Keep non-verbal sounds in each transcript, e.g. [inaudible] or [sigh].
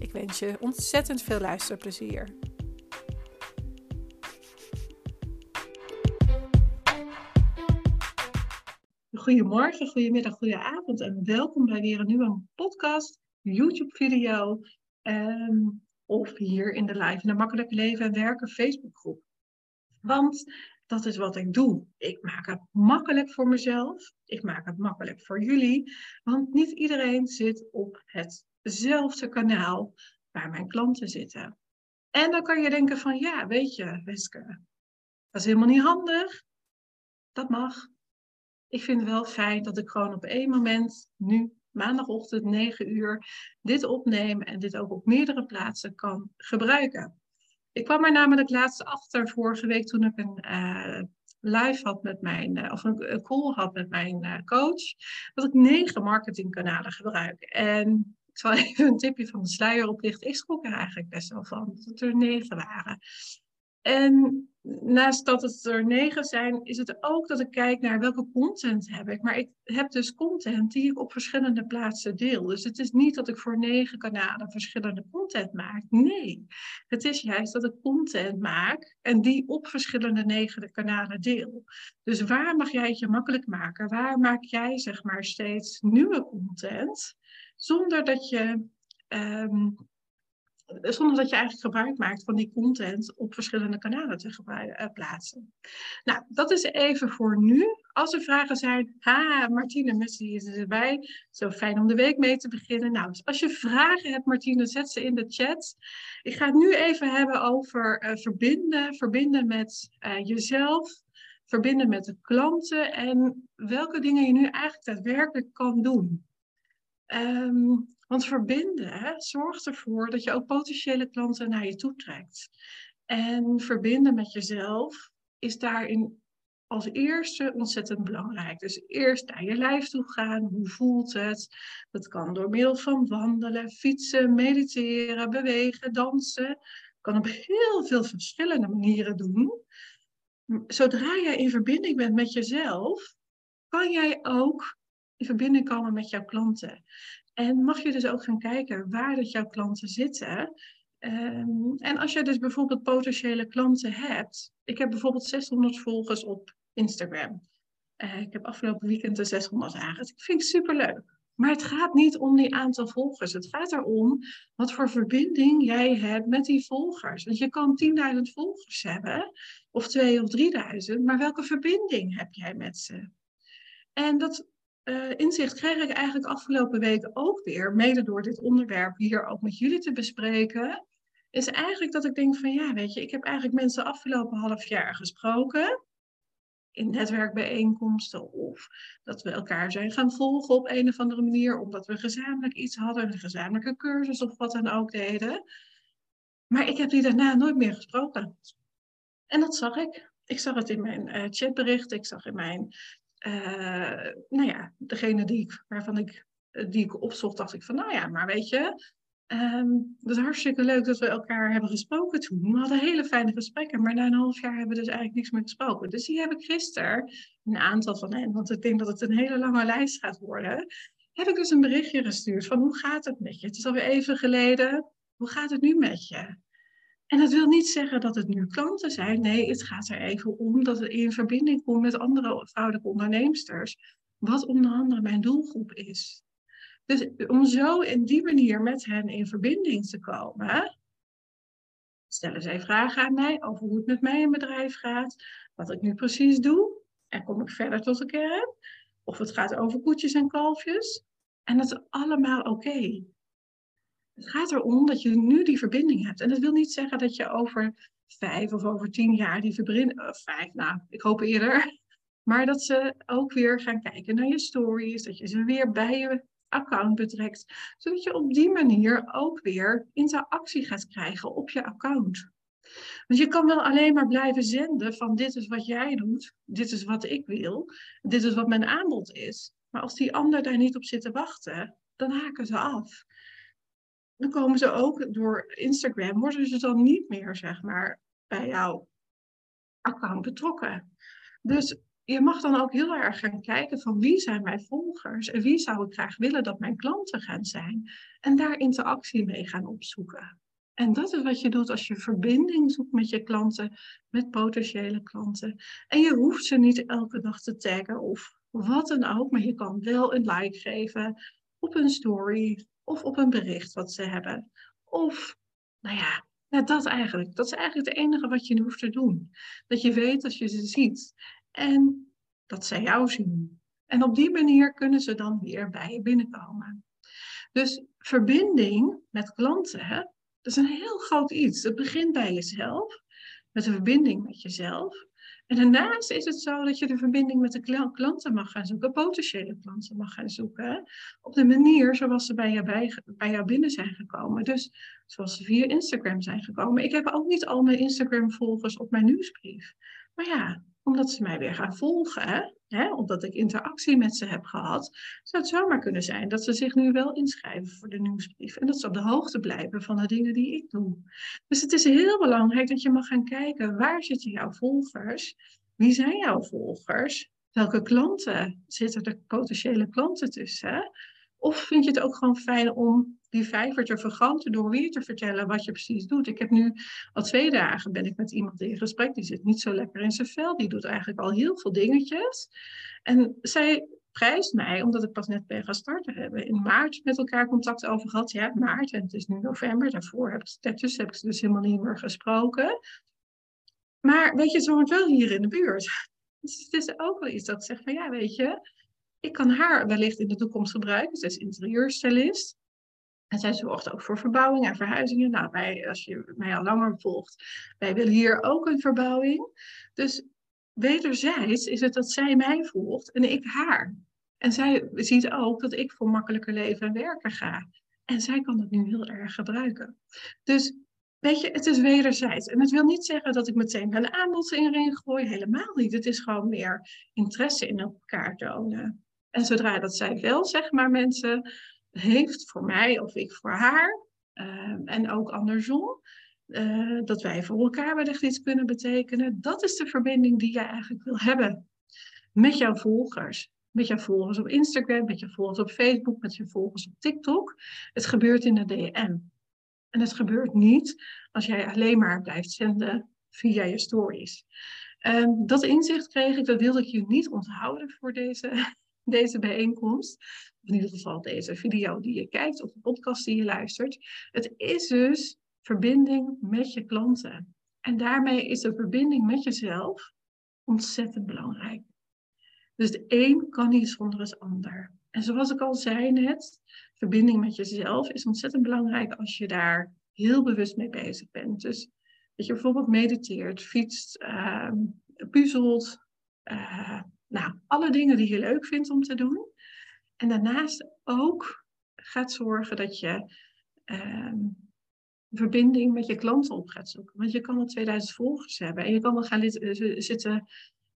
Ik wens je ontzettend veel luisterplezier. Goedemorgen, goedemiddag, goedenavond en welkom bij weer een nieuwe podcast, YouTube-video um, of hier in de live in de Makkelijke Leven en Werken Facebookgroep. Want dat is wat ik doe. Ik maak het makkelijk voor mezelf. Ik maak het makkelijk voor jullie. Want niet iedereen zit op hetzelfde kanaal waar mijn klanten zitten. En dan kan je denken van ja, weet je, Weske, dat is helemaal niet handig. Dat mag. Ik vind het wel fijn dat ik gewoon op één moment, nu maandagochtend 9 uur, dit opneem en dit ook op meerdere plaatsen kan gebruiken. Ik kwam er namelijk laatst achter vorige week toen ik een uh, live had met mijn, uh, of een, call had met mijn uh, coach, dat ik negen marketingkanalen gebruik. En ik zal [laughs] even een tipje van de sluier oplichten. Ik schrok er eigenlijk best wel van dat er negen waren. En naast dat het er negen zijn, is het ook dat ik kijk naar welke content heb ik. Maar ik heb dus content die ik op verschillende plaatsen deel. Dus het is niet dat ik voor negen kanalen verschillende content maak. Nee, het is juist dat ik content maak en die op verschillende negen kanalen deel. Dus waar mag jij het je makkelijk maken? Waar maak jij zeg maar steeds nieuwe content? Zonder dat je um, zonder dat je eigenlijk gebruik maakt van die content op verschillende kanalen te uh, plaatsen. Nou, dat is even voor nu. Als er vragen zijn, ha, Martine Messi is erbij. Zo fijn om de week mee te beginnen. Nou, als je vragen hebt, Martine, zet ze in de chat. Ik ga het nu even hebben over uh, verbinden, verbinden met uh, jezelf, verbinden met de klanten en welke dingen je nu eigenlijk daadwerkelijk kan doen. Um, want verbinden zorgt ervoor dat je ook potentiële klanten naar je toe trekt. En verbinden met jezelf is daarin als eerste ontzettend belangrijk. Dus eerst naar je lijf toe gaan. Hoe voelt het? Dat kan door middel van wandelen, fietsen, mediteren, bewegen, dansen. kan op heel veel verschillende manieren doen. Zodra jij in verbinding bent met jezelf, kan jij ook in verbinding komen met jouw klanten. En mag je dus ook gaan kijken waar dat jouw klanten zitten. Um, en als je dus bijvoorbeeld potentiële klanten hebt. Ik heb bijvoorbeeld 600 volgers op Instagram. Uh, ik heb afgelopen weekend de 600 aangezet. Ik vind het superleuk. Maar het gaat niet om die aantal volgers. Het gaat erom wat voor verbinding jij hebt met die volgers. Want je kan 10.000 volgers hebben, of 2 of 3.000, maar welke verbinding heb jij met ze? En dat uh, inzicht kreeg ik eigenlijk afgelopen weken ook weer, mede door dit onderwerp hier ook met jullie te bespreken, is eigenlijk dat ik denk van ja, weet je, ik heb eigenlijk mensen afgelopen half jaar gesproken in netwerkbijeenkomsten of dat we elkaar zijn gaan volgen op een of andere manier, omdat we gezamenlijk iets hadden, een gezamenlijke cursus of wat dan ook deden. Maar ik heb die daarna nooit meer gesproken. En dat zag ik. Ik zag het in mijn uh, chatberichten, ik zag in mijn nou ja, degene die ik, waarvan ik, eh, die ik opzocht, dacht ik van, nou ja, maar weet je, um, het is hartstikke leuk dat we elkaar hebben gesproken toen. We hadden hele fijne gesprekken, maar na een half jaar hebben we dus eigenlijk niks meer gesproken. Dus die heb ik gisteren, een aantal van hen, want ik denk dat het een hele lange lijst gaat worden, heb ik dus een berichtje gestuurd van, hoe gaat het met je? Het is alweer even geleden, hoe gaat het nu met je? En dat wil niet zeggen dat het nu klanten zijn. Nee, het gaat er even om dat het in verbinding komt met andere vrouwelijke onderneemsters. Wat onder andere mijn doelgroep is. Dus om zo in die manier met hen in verbinding te komen, stellen zij vragen aan mij over hoe het met mij in bedrijf gaat, wat ik nu precies doe. En kom ik verder tot de kern? Of het gaat over koetjes en kalfjes. En dat is allemaal oké. Het gaat erom dat je nu die verbinding hebt. En dat wil niet zeggen dat je over vijf of over tien jaar die verbinding, uh, vijf, nou, ik hoop eerder, [laughs] maar dat ze ook weer gaan kijken naar je stories, dat je ze weer bij je account betrekt. Zodat je op die manier ook weer interactie gaat krijgen op je account. Want je kan wel alleen maar blijven zenden van dit is wat jij doet, dit is wat ik wil, dit is wat mijn aanbod is. Maar als die ander daar niet op zit te wachten, dan haken ze af. Dan komen ze ook door Instagram, worden ze dan niet meer, zeg maar, bij jouw account betrokken. Dus je mag dan ook heel erg gaan kijken van wie zijn mijn volgers en wie zou ik graag willen dat mijn klanten gaan zijn. En daar interactie mee gaan opzoeken. En dat is wat je doet als je verbinding zoekt met je klanten, met potentiële klanten. En je hoeft ze niet elke dag te taggen of wat dan ook, maar je kan wel een like geven op een story of op een bericht wat ze hebben. Of, nou ja, dat eigenlijk. Dat is eigenlijk het enige wat je hoeft te doen. Dat je weet als je ze ziet en dat zij jou zien. En op die manier kunnen ze dan weer bij je binnenkomen. Dus verbinding met klanten, hè, dat is een heel groot iets. Het begint bij jezelf, met een verbinding met jezelf. En daarnaast is het zo dat je de verbinding met de klanten mag gaan zoeken, potentiële klanten mag gaan zoeken, op de manier zoals ze bij jou, bij, jou binnen zijn gekomen. Dus zoals ze via Instagram zijn gekomen. Ik heb ook niet al mijn Instagram-volgers op mijn nieuwsbrief. Maar ja, omdat ze mij weer gaan volgen, hè, omdat ik interactie met ze heb gehad, zou het zomaar kunnen zijn dat ze zich nu wel inschrijven voor de nieuwsbrief. En dat ze op de hoogte blijven van de dingen die ik doe. Dus het is heel belangrijk dat je mag gaan kijken, waar zitten jouw volgers? Wie zijn jouw volgers? Welke klanten zitten er potentiële klanten tussen? Of vind je het ook gewoon fijn om die vijver te vergroten door weer te vertellen wat je precies doet? Ik heb nu al twee dagen ben ik met iemand in gesprek, die zit niet zo lekker in zijn vel, die doet eigenlijk al heel veel dingetjes. En zij prijst mij, omdat ik pas net ben gaan starten, hebben in maart met elkaar contact over gehad. Ja, maart en het is nu november, daarvoor heb ik, daartussen heb ik dus helemaal niet meer gesproken. Maar weet je, ze woont wel hier in de buurt. [laughs] Dus het is ook wel iets dat ik zeg van ja, weet je, ik kan haar wellicht in de toekomst gebruiken. Zij is interieurstylist. En zij zorgt ook voor verbouwing en verhuizingen. Nou, wij, als je mij al langer volgt, wij willen hier ook een verbouwing. Dus wederzijds is het dat zij mij volgt en ik haar. En zij ziet ook dat ik voor makkelijker leven en werken ga. En zij kan het nu heel erg gebruiken. Dus weet je, het is wederzijds. En het wil niet zeggen dat ik meteen mijn aanbod erin gooi. Helemaal niet. Het is gewoon meer interesse in elkaar tonen. En zodra dat zij wel, zeg maar, mensen heeft voor mij of ik voor haar, uh, en ook andersom, uh, dat wij voor elkaar wellicht iets kunnen betekenen, dat is de verbinding die jij eigenlijk wil hebben met jouw volgers. Met jouw volgers op Instagram, met je volgers op Facebook, met je volgers op TikTok. Het gebeurt in de DM. En het gebeurt niet als jij alleen maar blijft zenden via je stories. Uh, dat inzicht kreeg ik, dat wilde ik je niet onthouden voor deze deze bijeenkomst, in ieder geval deze video die je kijkt of de podcast die je luistert. Het is dus verbinding met je klanten. En daarmee is de verbinding met jezelf ontzettend belangrijk. Dus de een kan niet zonder het ander. En zoals ik al zei net, verbinding met jezelf is ontzettend belangrijk als je daar heel bewust mee bezig bent. Dus dat je bijvoorbeeld mediteert, fietst, uh, puzzelt, uh, nou, alle dingen die je leuk vindt om te doen. En daarnaast ook gaat zorgen dat je uh, verbinding met je klanten op gaat zoeken. Want je kan wel 2000 volgers hebben en je kan wel gaan eh, zitten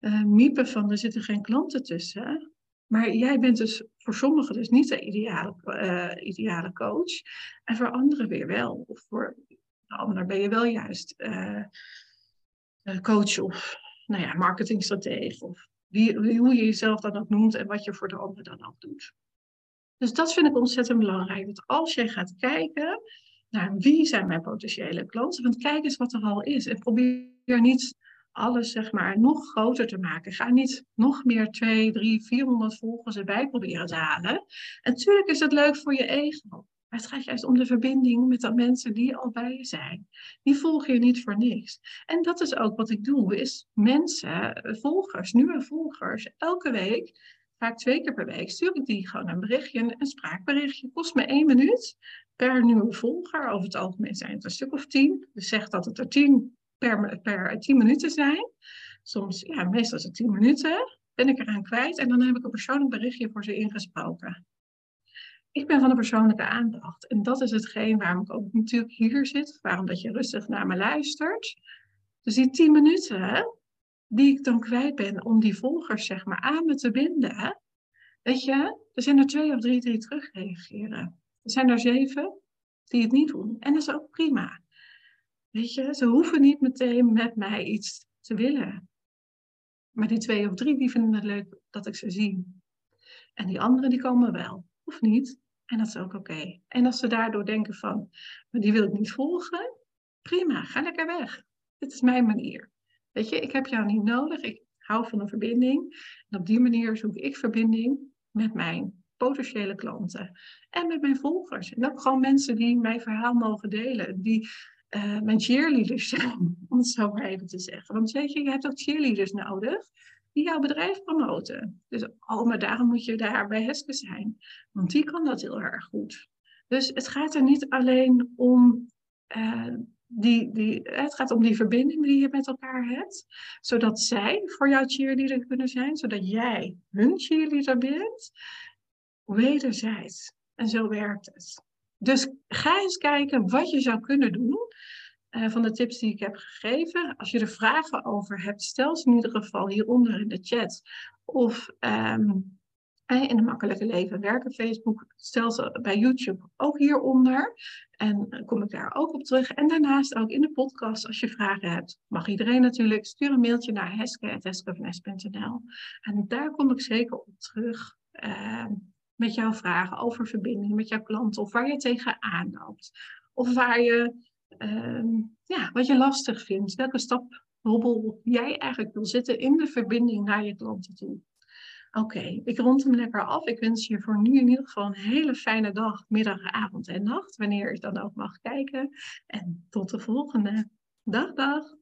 uh, miepen van er zitten geen klanten tussen. Maar jij bent dus voor sommigen dus niet de ideale, uh, ideale coach. En voor anderen weer wel. Of voor de ander ben je wel juist coach of nou ja, marketingstratege of hoe je jezelf dan ook noemt en wat je voor de ander dan ook doet. Dus dat vind ik ontzettend belangrijk. Dat als je gaat kijken naar wie zijn mijn potentiële klanten, want kijk eens wat er al is. En probeer niet alles zeg maar nog groter te maken. Ga niet nog meer 2, 3, 400 volgers erbij proberen te halen. En natuurlijk is het leuk voor je ego. Maar het gaat juist om de verbinding met de mensen die al bij je zijn. Die volgen je niet voor niks. En dat is ook wat ik doe, is mensen, volgers, nieuwe volgers, elke week, vaak twee keer per week, stuur ik die gewoon een berichtje, een spraakberichtje. Kost me één minuut per nieuwe volger. Over het algemeen zijn het een stuk of tien. Dus zeg dat het er tien per, per tien minuten zijn. Soms, ja, meestal is het tien minuten. Ben ik eraan kwijt en dan heb ik een persoonlijk berichtje voor ze ingesproken. Ik ben van de persoonlijke aandacht. En dat is hetgeen waarom ik ook natuurlijk hier zit. Waarom dat je rustig naar me luistert. Dus die tien minuten die ik dan kwijt ben om die volgers zeg maar aan me te binden. Weet je, er zijn er twee of drie die terugreageren. Er zijn er zeven die het niet doen. En dat is ook prima. Weet je, ze hoeven niet meteen met mij iets te willen. Maar die twee of drie, die vinden het leuk dat ik ze zie. En die anderen, die komen wel. Of niet. En dat is ook oké. En als ze daardoor denken van, maar die wil ik niet volgen. Prima, ga lekker weg. Dit is mijn manier. Weet je, ik heb jou niet nodig. Ik hou van een verbinding. En op die manier zoek ik verbinding met mijn potentiële klanten. En met mijn volgers. En ook gewoon mensen die mijn verhaal mogen delen. Die uh, mijn cheerleaders zijn, [laughs] om het zo maar even te zeggen. Want weet je, je hebt ook cheerleaders nodig die jouw bedrijf promoten. Dus oh, maar daarom moet je daar bij Heske zijn. Want die kan dat heel erg goed. Dus het gaat er niet alleen om uh, die, die, het gaat om die verbinding die je met elkaar hebt. Zodat zij voor jou cheerleader kunnen zijn. Zodat jij hun cheerleader bent. Wederzijds. En zo werkt het. Dus ga eens kijken wat je zou kunnen doen. Uh, van de tips die ik heb gegeven. Als je er vragen over hebt, stel ze in ieder geval hieronder in de chat. Of um, in de makkelijke leven werken Facebook. Stel ze bij YouTube ook hieronder. En kom ik daar ook op terug. En daarnaast ook in de podcast, als je vragen hebt, mag iedereen natuurlijk. Stuur een mailtje naar heske.heskevnes.nl. En daar kom ik zeker op terug. Uh, met jouw vragen over verbinding met jouw klanten. Of waar je tegenaan loopt. Of waar je, uh, ja, wat je lastig vindt. Welke stap hobbel jij eigenlijk wil zitten in de verbinding naar je klanten toe. Oké, ik rond hem lekker af. Ik wens je voor nu in ieder geval een hele fijne dag, middag, avond en nacht. Wanneer je dan ook mag kijken. En tot de volgende. Dag, dag.